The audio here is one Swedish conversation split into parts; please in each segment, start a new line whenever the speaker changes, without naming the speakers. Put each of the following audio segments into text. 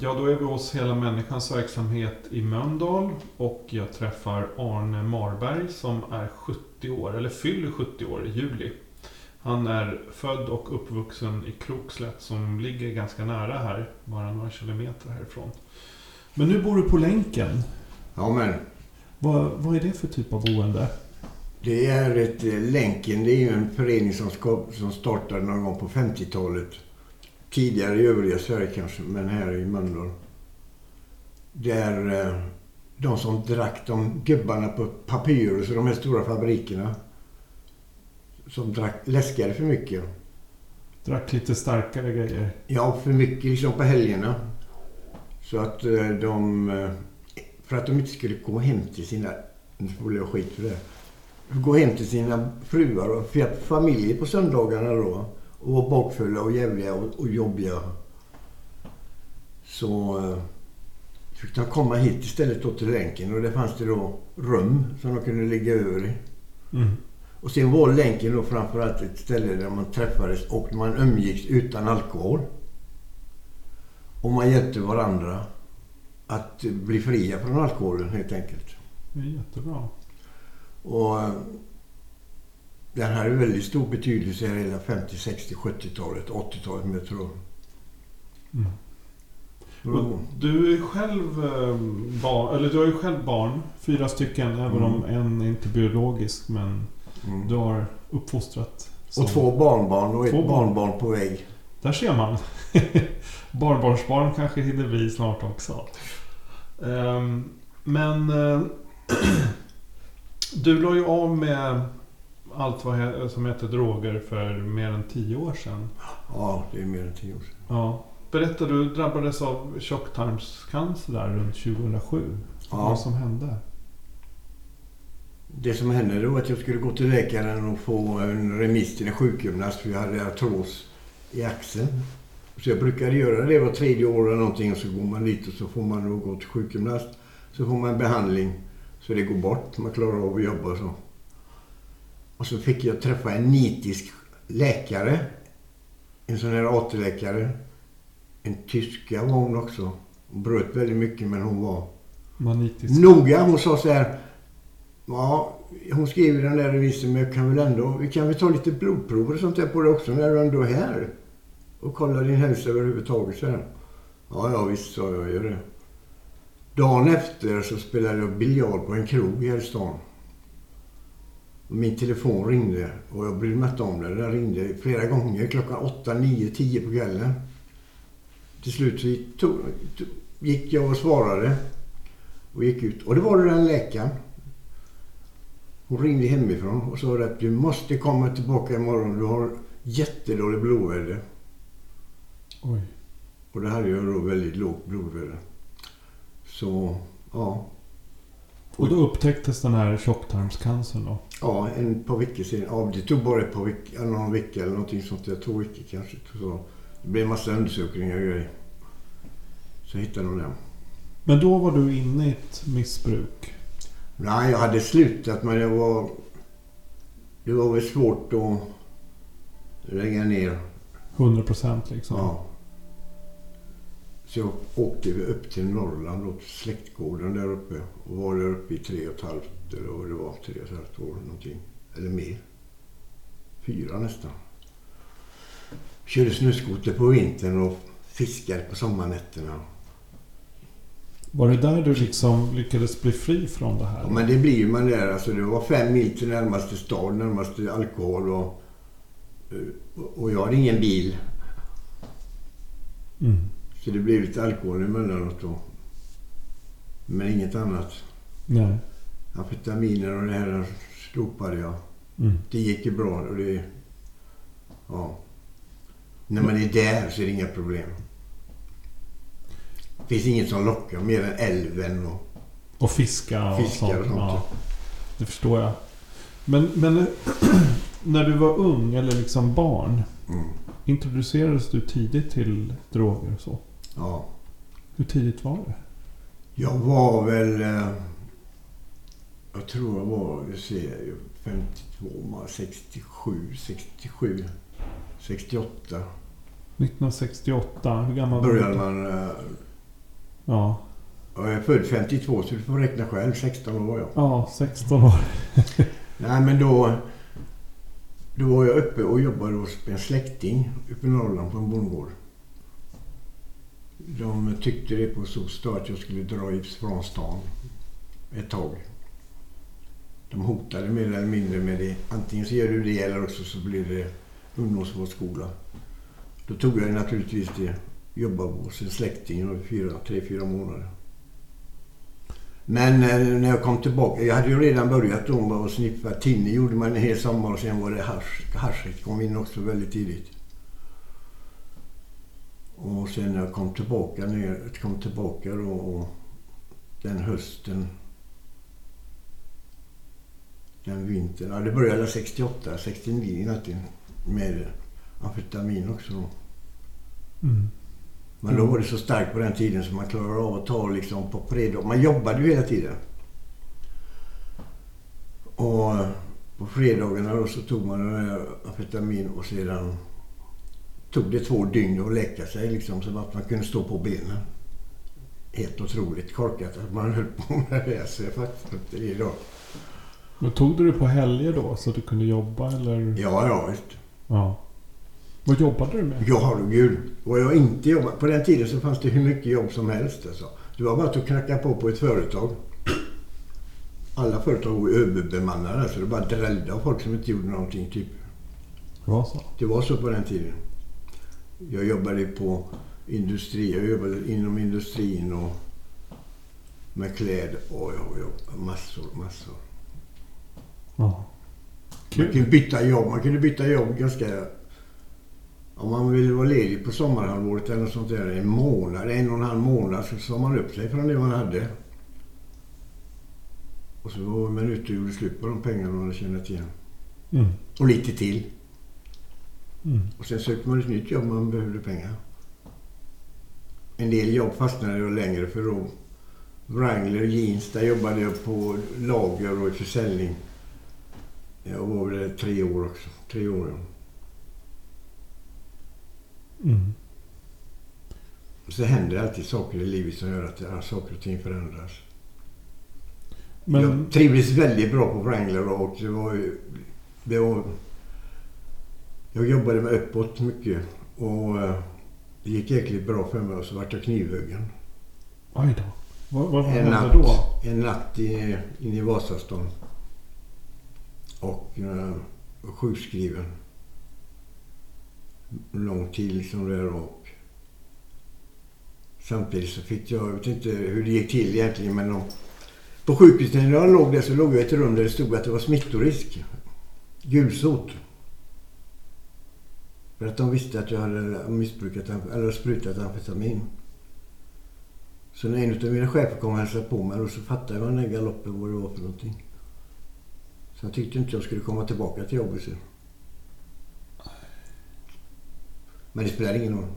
Ja, då är vi hos Hela Människans verksamhet i Mölndal och jag träffar Arne Marberg som är 70 år, eller fyller 70 år i juli. Han är född och uppvuxen i Krokslätt som ligger ganska nära här, bara några kilometer härifrån. Men nu bor du på länken.
Ja, men
Vad, vad är det för typ av boende?
det är ett... eh, Länken, det är ju en förening som, ska, som startade någon gång på 50-talet. Tidigare i övriga Sverige kanske, men här i Mölndal. Där eh, de som drack, de gubbarna på Papyrus och de här stora fabrikerna. Som drack, läskade för mycket.
Drack lite starkare grejer.
Ja, för mycket liksom på helgerna. Så att eh, de... eh, För att de inte skulle gå hem till sina... Nu får jag skit för det. Gå hem till sina fruar och familjer på söndagarna då. Och vara bakfulla och jävliga och, och jobbiga. Så eh, fick de komma hit istället då till länken. Och där fanns det då rum som de kunde ligga över i.
Mm.
Och sen var länken då framförallt ett ställe där man träffades och man umgicks utan alkohol. Och man hjälpte varandra att bli fria från alkoholen helt enkelt.
Det är jättebra.
Och eh, den här är väldigt stor betydelse i hela 50, 60, 70-talet, 80-talet med tror
Mm. Och du är själv eh, barn, eller du har ju själv barn, fyra stycken, även om en är inte biologisk men
Mm.
du har uppfostrat. som-
Och två barnbarn och ett
Två barn.
barnbarn på väg.
Där ser man. Barnbarnsbarn kanske hinner bli snart också. Ehm, men eh, du la ju av med allt vad som heter droger för mer än tio år sedan.
Ja, det är mer än tio år sedan.
Ja. Berätta, du drabbades av tjocktarmscancer där runt 2007.
Ja.
Vad som hände?
Det som hände då var att jag skulle gå till läkaren och få en remiss till en sjukgymnast för jag hade artros i axeln. Så jag brukade göra det var tredje år eller någonting och så går man dit och så får man då gå till sjukgymnast. Så får man behandling så det går bort. Man klarar av att jobba och så. Och så fick jag träffa en nitisk läkare. En sån här AT-läkare. En tyska var hon också. Hon bröt väldigt mycket men hon var
Manitisk.
Noga. Hon sa så här. Ja, hon skrev i den där remissen, men jag kan väl ändå, vi kan väl ta lite blodprover och sånt där på det också när du ändå är här. Och kolla din hälsa överhuvudtaget, så här. Ja, ja visst sa jag, gör det. Dagen efter så spelade jag biljard på en krog här i stan. Min telefon ringde och jag brydde mig inte om det. Den ringde flera gånger klockan 8, 9, 10 på kvällen. Till slut så gick, tog, tog, gick jag och svarade och gick ut. Och det var det den läkaren. Hon ringde hemifrån och sa att du måste komma tillbaka imorgon. Du har jättedålig blodvärde.
Oj.
Och det hade jag då väldigt lågt blodvärde. Så, ja.
Och då upptäcktes den här tjocktarmscancern då?
Ja, en par veckor sedan. Ja, det tog bara ett par veckor, någon vecka eller någonting sånt där. Två veckor kanske. Så det blev en massa undersökningar och grejer. Så hittade de den.
Men då var du inne i ett missbruk?
Nej, jag hade slutat men jag var... Det var väl svårt att lägga ner.
100 procent liksom?
Ja. Så jag åkte upp till Norrland och släktgården där uppe. Och var där uppe i tre och ett halvt, eller vad det var, tre och ett halvt år någonting. Eller mer. Fyra nästan. Körde snöskoter på vintern och fiskade på sommarnätterna.
Var det där du liksom lyckades bli fri från det här?
Ja, men det blir man där. Alltså det var fem mil till närmaste stad, närmaste alkohol och... eh, Och jag hade ingen bil.
Mm.
Så det blev lite alkohol emellanåt då. Men inget annat.
Nej.
Amfetaminer och det här slopade jag.
Mm.
Det gick ju bra och det... Ja. När man är där så är det inga problem. Det finns inget som lockar mer än älven och
Och fiska och
Fiskar
sånt.
och sånt.
Ja, det förstår jag. Men, men när du var ung eller liksom barn.
Mm.
Introducerades du tidigt till droger och så?
Ja.
Hur tidigt var det?
Jag var väl... eh, Jag tror jag var, vi ser, 52, man, 67, 67, 68.
1968? Hur gammal var
Började
du?
man... eh,
Ja.
Jag är född 52 så du får räkna själv. 16 år var jag.
ja, 16 år.
Nej men då... Då var jag uppe och jobbade hos en släkting uppe i Norrland på en bondgård. De tyckte det på så stort att jag skulle dra ifrån stan ett tag. De hotade mer eller mindre med det. Antingen så gör du det eller också så blir det ungdomsvårdsskola. Då tog jag naturligtvis det. Jobbade hos en släkting i fyra, tre, fyra månader. Men eh, när jag kom tillbaka, jag hade ju redan börjat då med att sniffa. tinne gjorde man en hel sommar och sen var det hasch. Haschet kom in också väldigt tidigt. Och sen när jag kom tillbaka ner, kom tillbaka då och den hösten. Den vintern, ja det började 68, 69 natten med amfetamin också då.
Mm.
Men då var det så starkt på den tiden så man klarade av att ta liksom på fredag. Man jobbade ju hela tiden. Och på fredagarna då så tog man den här amfetamin och sedan tog det två dygn att läka sig liksom så att man kunde stå på benen. Helt otroligt korkat att man höll på med det. Så jag fattar inte det idag.
Men tog du det på helger då så att du kunde jobba eller?
Ja, ja visst.
Ja. Vad jobbade du med?
Ja, du gud. Och jag inte jobbat. På den tiden så fanns det hur mycket jobb som helst. Alltså. Det var bara att knacka på på ett företag. Alla företag var överbemannade. Alltså. Det bara drällde av folk som inte gjorde någonting. Typ.
Det var så?
Det var så på den tiden. Jag jobbade på industri. Jag jobbade inom industrin och med kläder. Oj, oj, oj. Massor, massor.
Ja.
Man kunde byta jobb. Man kunde byta jobb ganska... Om man ville vara ledig på sommarhalvåret eller något sånt där, en månad, en och en halv månad, så sa man upp sig från det man hade. Och så var man ute och gjorde slut på de pengarna man hade tjänat igen.
Mm.
Och lite till.
Mm.
Och sen sökte man ett nytt jobb om man behövde pengar. En del jobb fastnade jag längre för då. Wrangler Jeans, där jobbade jag på lager och i försäljning. Jag var där tre år också. Tre år, ja.
Mm.
Så händer alltid saker i livet som gör att ja, saker och ting förändras.
Men
Jag trivdes väldigt bra på Wrangler och det var. Det var, jag jobbade med uppåt mycket och eh, det gick jäkligt bra för mig och så vart jag knivhuggen.
oj då. Vad, vad
En
hände
natt,
då?
en natt i, inne i Vasastan. Och eh, var sjukskriven. Lång tid liksom där och samtidigt så fick jag, jag vet inte hur det gick till egentligen men de, på sjukhuset när jag låg där så låg jag i ett rum där det stod att det var smittorisk. Gulsot. För att de visste att jag hade missbrukat, eller sprutat amfetamin. Så när en av mina chefer kom och hälsade på mig då så fattade jag den där galoppen vad det var för någonting. Så jag tyckte inte jag skulle komma tillbaka till jobbet sen. Men det spelar ingen roll.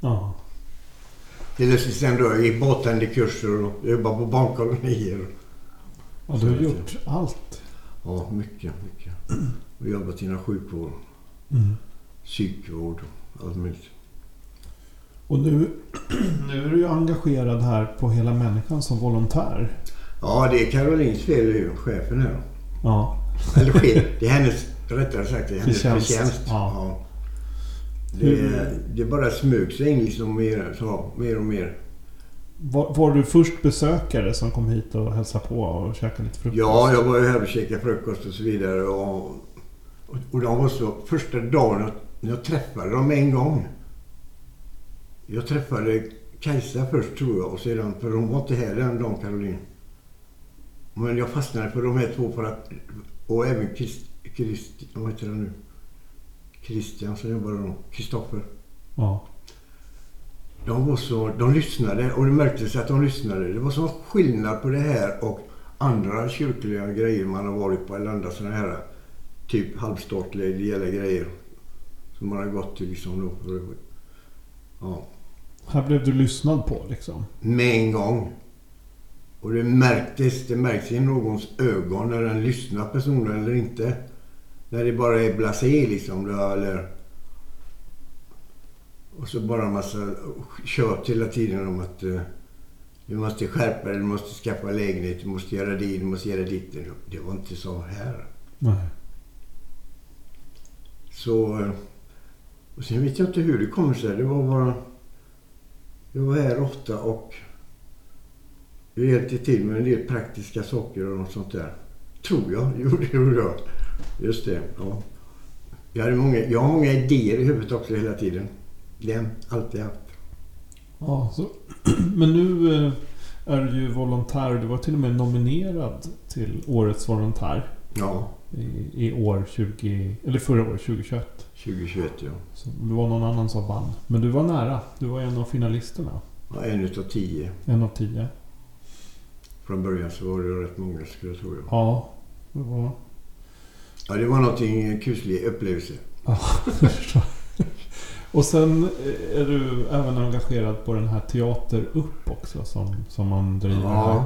Ja.
Det löste sig sen då. Jag gick bartenderkurser och jobbade på barnkolonier.
ja, du har gjort allt.
Ja, mycket, mycket. Och jobbat inom sjukvård,
Mm.
psykvård och allt möjligt.
Och nu, nu är du ju engagerad här på Hela Människan som volontär.
Ja, det är Carolins fel ju, chefen här.
Ja.
Eller chef, det är hennes, rättare sagt, det är hennes
Förtjänst.
förtjänst.
Ja.
Det,
Hur-
det bara smög sig in liksom mer, så, mer och mer.
Var, var du först besökare som kom hit och hälsade på och käkade lite frukost?
Ja, jag var ju här och käkade frukost och så vidare. Och, och, de var så... Första dagen jag, när jag träffade dem en gång. Jag träffade Kajsa först tror jag och sedan, för hon var inte här den dagen Caroline. Men jag fastnade för de här två för att... Och även Krist, Krist, vad heter han nu? Christian som jobbar då. Kristoffer.
Ja.
de var så, de lyssnade och det märktes att de lyssnade. Det var sån skillnad på det här och andra kyrkliga grejer man har varit på eller andra sådana här typ halvstatliga ideella grejer. Som man har gått till liksom då. Ja.
Här blev du lyssnad på liksom?
Med en gång. Och det märktes, det märks i någons ögon när den lyssnar personen eller inte. När det bara är blasé liksom. Då, eller... Och så bara en massa tjat hela tiden om att uh, du måste skärpa dig, du måste skaffa lägenhet, du måste göra det, du måste göra ditt. Det var inte så här.
Nej.
Så... Och sen vet jag inte hur det kommer sig. Det var bara... Jag var här ofta och jag hjälpte till med en del praktiska saker och något sånt där. Tror jag. Jo, det gjorde jag. Just det. Ja. Jag, hade många, jag har många idéer i huvudet också hela tiden. Det alltid haft.
Ja, så. Men nu eh, är du ju volontär. Du var till och med nominerad till Årets volontär.
Ja.
I, i år 20... Eller förra året, 2021.
2021, ja.
Så det var någon annan som vann. Men du var nära. Du var en av finalisterna.
Ja, en utav tio.
En av tio.
Från början så var det rätt många skulle jag tro.
Ja, det var...
Ja, det var någonting, kuslig upplevelse.
Ja. Och sen är du även engagerad på den här Teater Upp också som, som man driver
Ja.
här.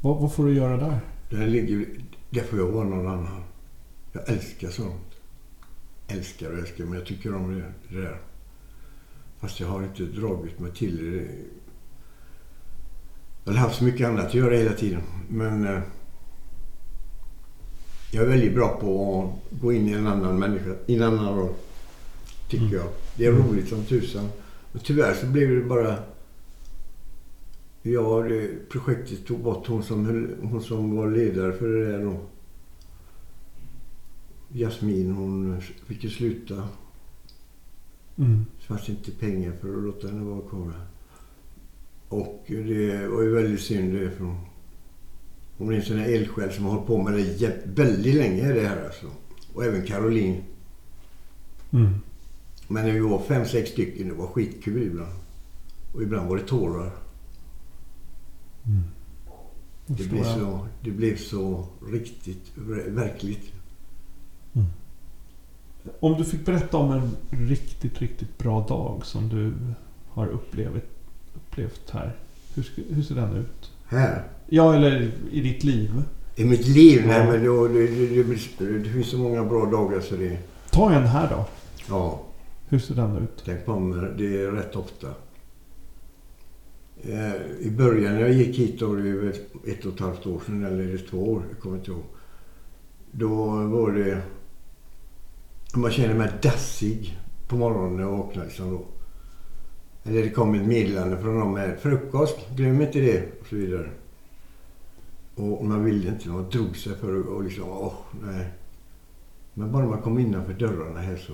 Vad, vad får du göra där?
Den ligger... Där får jag vara någon annan. Jag älskar sånt. Älskar och älskar, men jag tycker om det, det där. Fast jag har inte dragit mig till det. Jag har haft så mycket annat att göra hela tiden. Men eh, jag är väldigt bra på att gå in i en annan människa, i en annan roll. Tycker
Mm.
jag. Det är roligt som tusan. Men tyvärr så blev det bara... Ja, det, projektet tog bort hon som, hon som var ledare för det där då. Jasmin, hon fick ju sluta.
Mm.
Det fanns inte pengar för att låta henne vara kvar. Och det var ju väldigt synd det. För hon- hon är en sån här eldsjäl som har hållit på med det väldigt länge det här alltså. Och även Caroline.
Mm.
Men när vi var fem, sex stycken, det var skitkul ibland. Och ibland var det tårar.
Mm.
Det blev så, det blev så riktigt, ver- verkligt.
Om du fick berätta om en riktigt, riktigt bra dag som du har upplevt, upplevt här. Hur, hur ser den ut?
Här.
Ja, eller i ditt liv.
I mitt liv, nej men då, det, det, det, det finns så många bra dagar så det...
Ta en här då.
Ja,
Hur ser den ut?
den kommer. Det är rätt ofta. Eh, I början när jag gick hit, då var det är ett, och ett halvt år sedan, eller är det två år? Jag kommer inte ihåg. Då var det... Man kände mig dassig på morgonen när jag vaknade. Liksom då. Eller det kom ett meddelande från dem här. frukost, glöm inte det, och så vidare. Och man ville inte, man drog sig för att och liksom, åh, nej. Men bara man kom innanför dörrarna här så,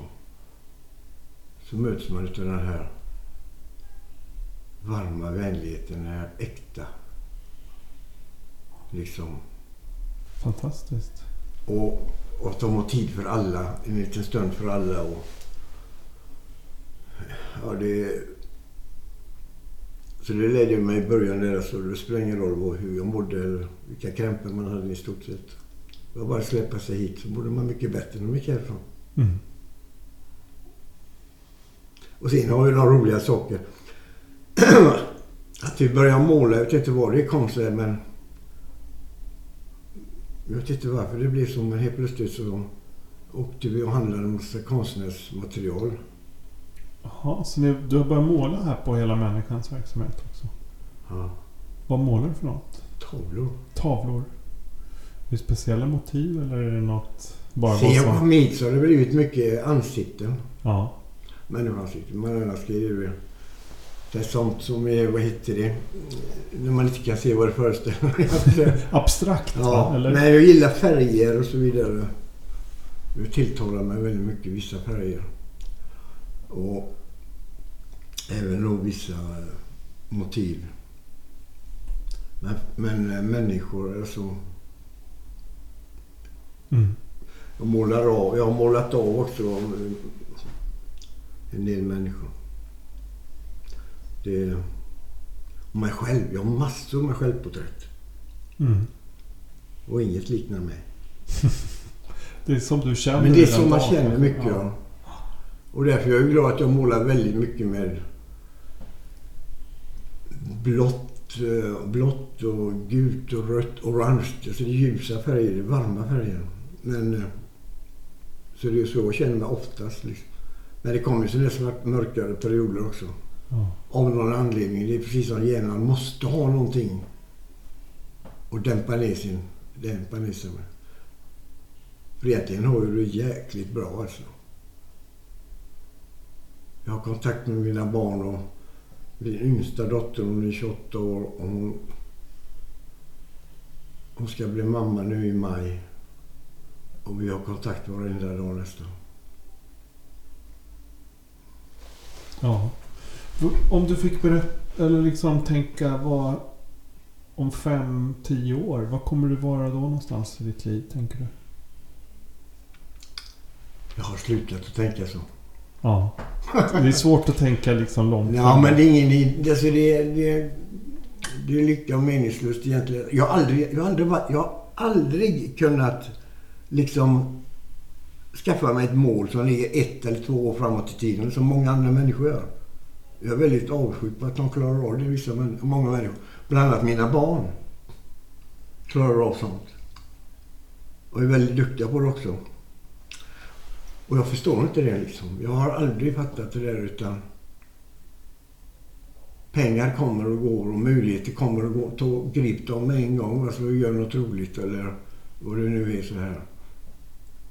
så möts man utav den här varma vänligheten, här äkta. Liksom.
Fantastiskt.
Och, och att de har tid för alla, en liten stund för alla. Och, ja, det, så det ledde mig i början där, så det spelar ingen roll hur jag mådde eller vilka krämpor man hade i stort sett. Det var bara att släppa sig hit så mådde man mycket bättre när man gick härifrån.
Mm.
Och sen har vi några roliga saker. att vi började måla, jag vet inte vad det kom sig men... Jag vet inte varför det blev så, men helt plötsligt så åkte vi och handlade en massa konstnärsmaterial.
Jaha, så ni, du har börjat måla här på hela människans verksamhet också?
Ja.
Vad målar du för något?
Tavlor.
Tavlor? Är det speciella motiv eller är det något bara
Sen jag kom hit så har det blivit mycket ansikten.
Ja.
Människoansikten. Man skriver ju... Det är sånt som är, vad heter det? När man inte kan se vad det föreställer.
Abstrakt
Ja?
Eller?
men jag gillar färger och så vidare. Det tilltalar mig väldigt mycket, vissa färger. Och även då vissa motiv. Men, men eh, människor, alltså.
Mm.
Jag målar av, jag har målat av också en del människor. Det, och mig själv. Jag har massor med självporträtt.
Mm.
Och inget liknar mig.
Det är som du känner
Men det är så man
dagen.
känner mycket. Ja. Och därför är jag glad att jag målar väldigt mycket med blått, eh, blått och gult och rött, orange. Alltså det är ljusa färger, det är varma färger. Men, eh, så det är så jag känner mig oftast. Liksom. Men det kommer ju sådana mörkare perioder också.
Ja.
Av någon anledning. Det är precis som hjärnan måste ha någonting och dämpa ner, sin, dämpa ner sig med. För egentligen har jag det jäkligt bra alltså. Jag har kontakt med mina barn och min yngsta dotter hon är 28 år och hon, hon ska bli mamma nu i maj. Och vi har kontakt varenda dag nästan.
Ja. Om du fick berätta, eller liksom tänka vad om fem, tio år, vad kommer du vara då någonstans i ditt liv, tänker du?
Jag har slutat att tänka så.
Ja. Det är svårt att tänka liksom långt
Ja, men det är ingen alltså det, det, det är och meningslöst egentligen. Jag har aldrig, jag har aldrig, jag har aldrig kunnat liksom skaffa mig ett mål som ligger ett eller två år framåt i tiden som många andra människor gör. Jag är väldigt avundsjuk på att de klarar av det, vissa män, många människor. Bland annat mina barn klarar av sånt. Och är väldigt duktiga på det också. Och jag förstår inte det liksom. Jag har aldrig fattat det där utan pengar kommer och går och möjligheter kommer och går. Ta, grip dem med en gång. Alltså gör något roligt eller vad det nu är så här.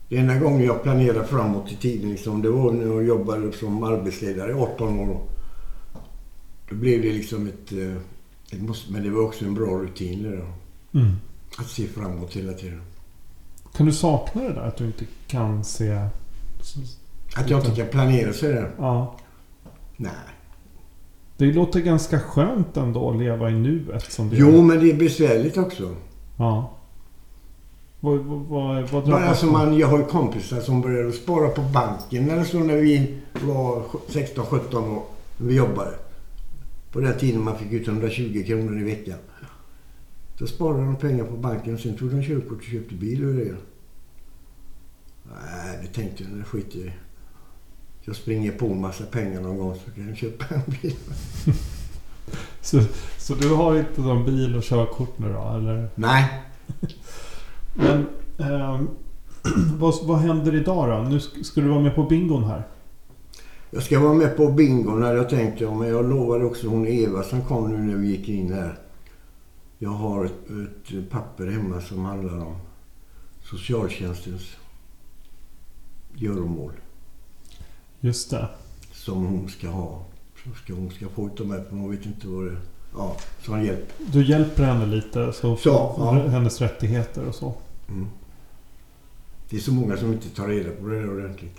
Det enda gången jag planerade framåt i tiden liksom, det var när jag jobbade som arbetsledare i 18 år. Då blev det liksom ett, eh, ett måste, men det var också en bra rutin det där.
Mm.
Att se framåt hela tiden.
Kan du sakna det där? Att du inte kan se...
Att jag inte kan planera så där.
Ja.
Nej.
Det låter ganska skönt ändå att leva i nuet som det
Jo,
gör.
men det är besvärligt också.
Ja. Vad, vad, vad, vad
Bara
drabbas
som man, jag har ju kompisar som började spara på banken eller så när vi var 16-17 år. När vi jobbade. På den tiden man fick ut 120 kronor i veckan. Då sparade de pengar på banken och sen tog de körkort och köpte bil och det. Nej, det tänkte jag, det skiter jag. Jag springer på en massa pengar någon gång så kan jag köpa en bil.
Så, så du har inte någon bil och körkort nu då? Eller?
Nej,
Men ehm, vad, vad händer idag då? Nu sk- ska du vara med på bingon här.
Jag ska vara med på bingon hade jag tänkt ja, men jag lovade också hon Eva som kom nu när vi gick in här. Jag har ett, ett papper hemma som handlar om socialtjänstens göromål
Just det.
som hon ska ha. Så ska hon ska få utav mig för hon vet inte vad det Ja, som hjälp.
Du hjälper henne lite så,
Så, ja.
hennes rättigheter och så.
Mm. Det är så många som inte tar reda på det ordentligt.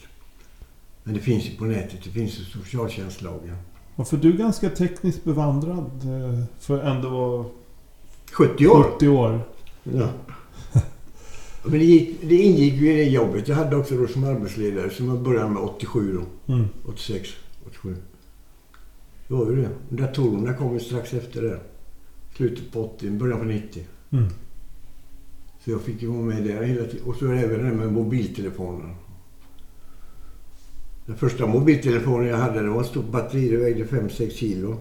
Men det finns ju på nätet. Det finns ju socialtjänstlagen.
Ja, för du är ganska tekniskt bevandrad eh, för ändå vara
70 år!
70 år.
Ja. Men det, gick, det ingick ju i det jobbet. Jag hade också då som arbetsledare som jag började med 87 då.
Mm.
86, 87. Det var ju det. Datorerna kom ju strax efter det. Slutet på 80, början på 90.
Mm.
Så jag fick ju vara med där hela tiden. Och så även det med mobiltelefonen. Den första mobiltelefonen jag hade det var ett stort batteri. Det vägde 5-6 kilo.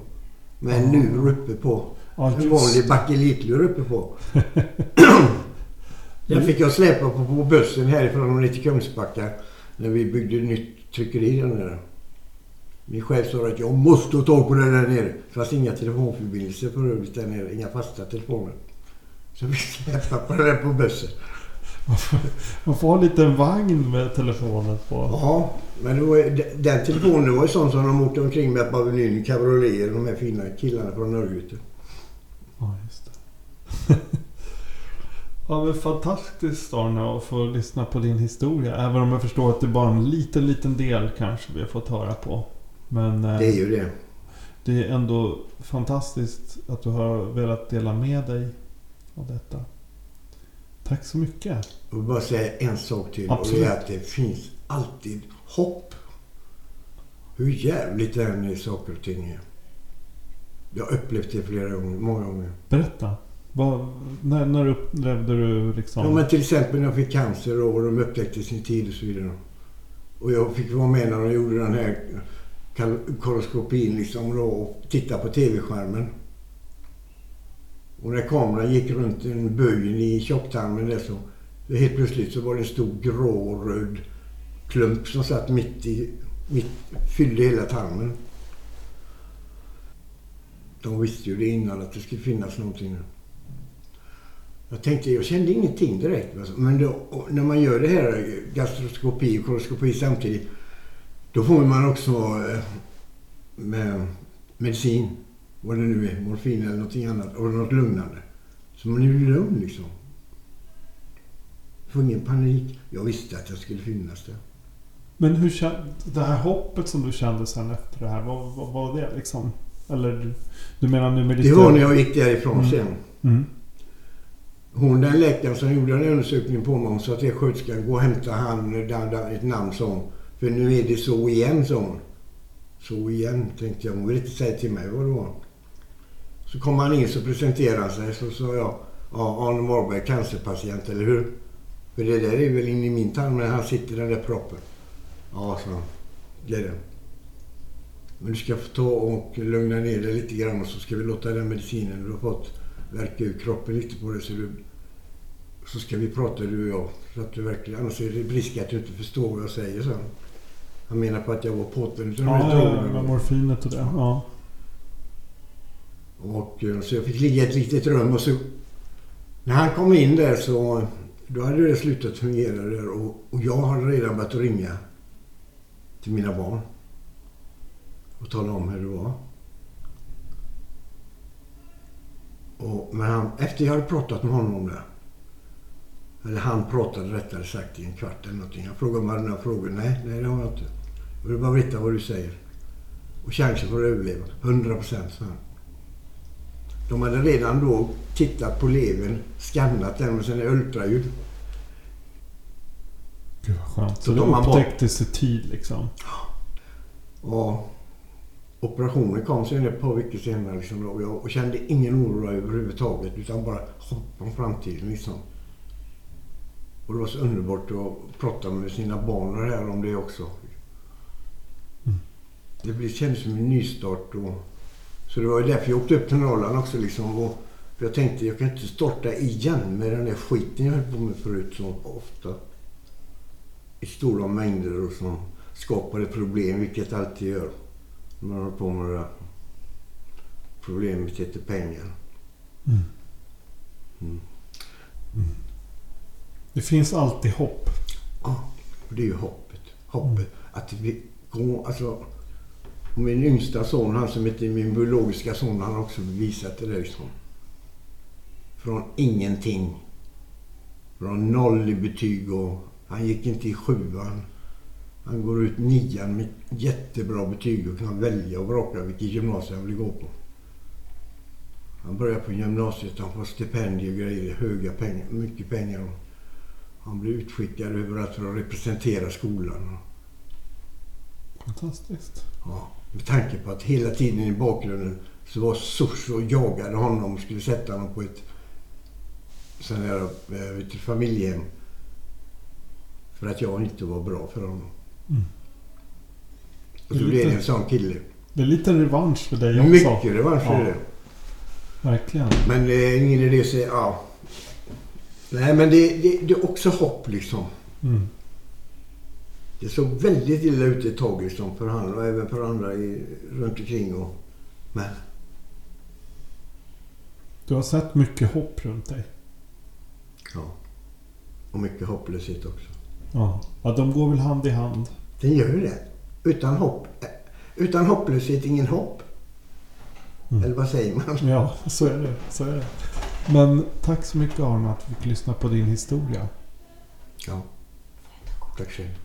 Med en lur uppe på.
Ja,
En vanlig bakelitlur uppe på. Den fick jag släpa på, på bussen härifrån och ner till Kungsbacka. När vi byggde nytt tryckeri där nere. Min chef sa att jag måste ha tag på det där nere. Det fanns inga telefonförbindelser för övrigt där nere. Inga fasta telefoner. Så vi släpade på det där på bussen.
Man får ha en liten vagn med telefonen på.
Ja, men var, den telefonen var ju sån som de åkte omkring med på Avenyn Cabriolet. De här fina killarna från Norrgöte.
Ja, just det. ja, men fantastiskt Arne att få lyssna på din historia. Även om jag förstår att det är bara en liten, liten del kanske vi har fått höra på. Men eh,
Det är ju det.
det är ändå fantastiskt att du har velat dela med dig av detta. Tack så mycket.
Jag vill bara säga en sak till. Och
Absolut.
det är att det finns alltid hopp. Hur jävligt det än är saker och ting är. Jag har upplevt det flera gånger, många gånger.
Berätta. Vad, när, när upplevde du liksom...
Ja, men till exempel när jag fick cancer och de upptäckte sin tid och så vidare. Och jag fick vara med när de gjorde den här koloskopin liksom och titta på tv-skärmen. Och när kameran gick runt en böjen i tjocktarmen där så, så helt plötsligt så var det en stor grå röd klump som satt mitt i, mitt, fyllde hela tarmen. De visste ju det innan att det skulle finnas någonting. Jag tänkte, jag kände ingenting direkt. Men då, när man gör det här, gastroskopi och koloskopi samtidigt, då får man också eh, med medicin, vad det nu är, morfin eller någonting annat, och något lugnande. Så man är ju lugn liksom. Får ingen panik. Jag visste att jag skulle finnas där.
Men hur det här hoppet som du kände sen efter det här, vad, vad var det liksom? Eller du, du menar nu med
Det
lite...
var när jag gick därifrån
Mm.
sen.
Mm.
Hon, den läkaren som gjorde den undersökningen på mig, hon sa till sköterskan, gå och hämta han, där, där, ett namn hon. För nu är det så igen, sa hon. Så igen, tänkte jag. Hon vill inte säga till mig vad det var. Så kom han in så presenterade han sig. Så sa jag, ja, Arne Morberg, cancerpatient, eller hur? För det där är väl inne i min tarm när han sitter i den där proppen. Ja, han. Det är det. Men du ska få ta och lugna ner dig lite grann och så ska vi låta den medicinen du har fått verka ur kroppen lite på dig så du... Så ska vi prata du och jag. Så att du verkligen... Annars är det risk att du inte förstår vad jag säger sen. Han menar på att jag var påtänd utav
Ja, ja, med morfinet och det. Ja.
Och eh, så jag fick ligga i ett litet rum och så... När han kom in där så... Då hade det slutat fungera där och, och jag hade redan börjat ringa till mina barn. Och tala om hur det var. Och, men han, efter jag hade pratat med honom om det. Eller han pratade rättare sagt i en kvart eller någonting. Jag frågade om jag hade några frågor. Nej, nej det har jag inte. Jag vill bara veta vad du säger. Och chansen för att överleva. 100 procent, sa han. De hade redan då tittat på levern, skannat den med sina ultraljud.
Gud vad skönt. Så
Så de
upptäcktes i tid liksom.
Och operationen kom sen ett par veckor senare liksom och jag kände ingen oro överhuvudtaget utan bara hopp om framtiden liksom. Och det var så underbart att prata med sina barn här om det också.
Mm.
Det blev- kändes som en nystart. Och, så det var ju därför jag åkte upp till Norrland också liksom. Och, för jag tänkte jag kan inte starta igen med den där skiten jag höll på med förut så ofta. I stora mängder och som skapade problem, vilket det alltid gör. När man håller på med det där. Problemet heter pengar.
Mm.
Mm.
Det finns alltid hopp.
Ja, och det är ju hoppet. Hoppet. Att vi går, alltså. Och min yngsta son, han som heter min biologiska son, han har också bevisat det där liksom. Från ingenting. Från noll i betyg och han gick inte i sjuan. Han går ut nian med jättebra betyg och kan välja och vraka vilket gymnasium han vill gå på. Han börjar på gymnasiet, han får stipendier och grejer, höga pengar, mycket pengar. Han blir utskickad överallt för att representera skolan.
Fantastiskt.
Ja, med tanke på att hela tiden i bakgrunden så var SOS och jagade honom och skulle sätta honom på ett sån där, eh, vet du, familjehem. För att jag inte var bra för honom.
Mm.
Och så
är
blev det
lite-
en sån kille.
Det är lite revansch för dig också.
Mycket revansch för
Ja.
det.
Verkligen.
Men det är ingen idé att säga ja. Nej, men det, det, det är också hopp liksom.
Mm.
Det såg väldigt illa ut ett tag liksom, för han och även för andra i, runt omkring. Och, men
Du har sett mycket hopp runt dig.
ja. Och mycket hopplöshet också.
Ja. ja, de går väl hand i hand.
Den gör ju det. Utan hopp. Utan hopplöshet, ingen hopp.
Mm.
Eller vad säger man?
Ja, så är det. Så är det. Men tack så mycket Arne att vi fick lyssna på din historia.
Ja. Tack själv.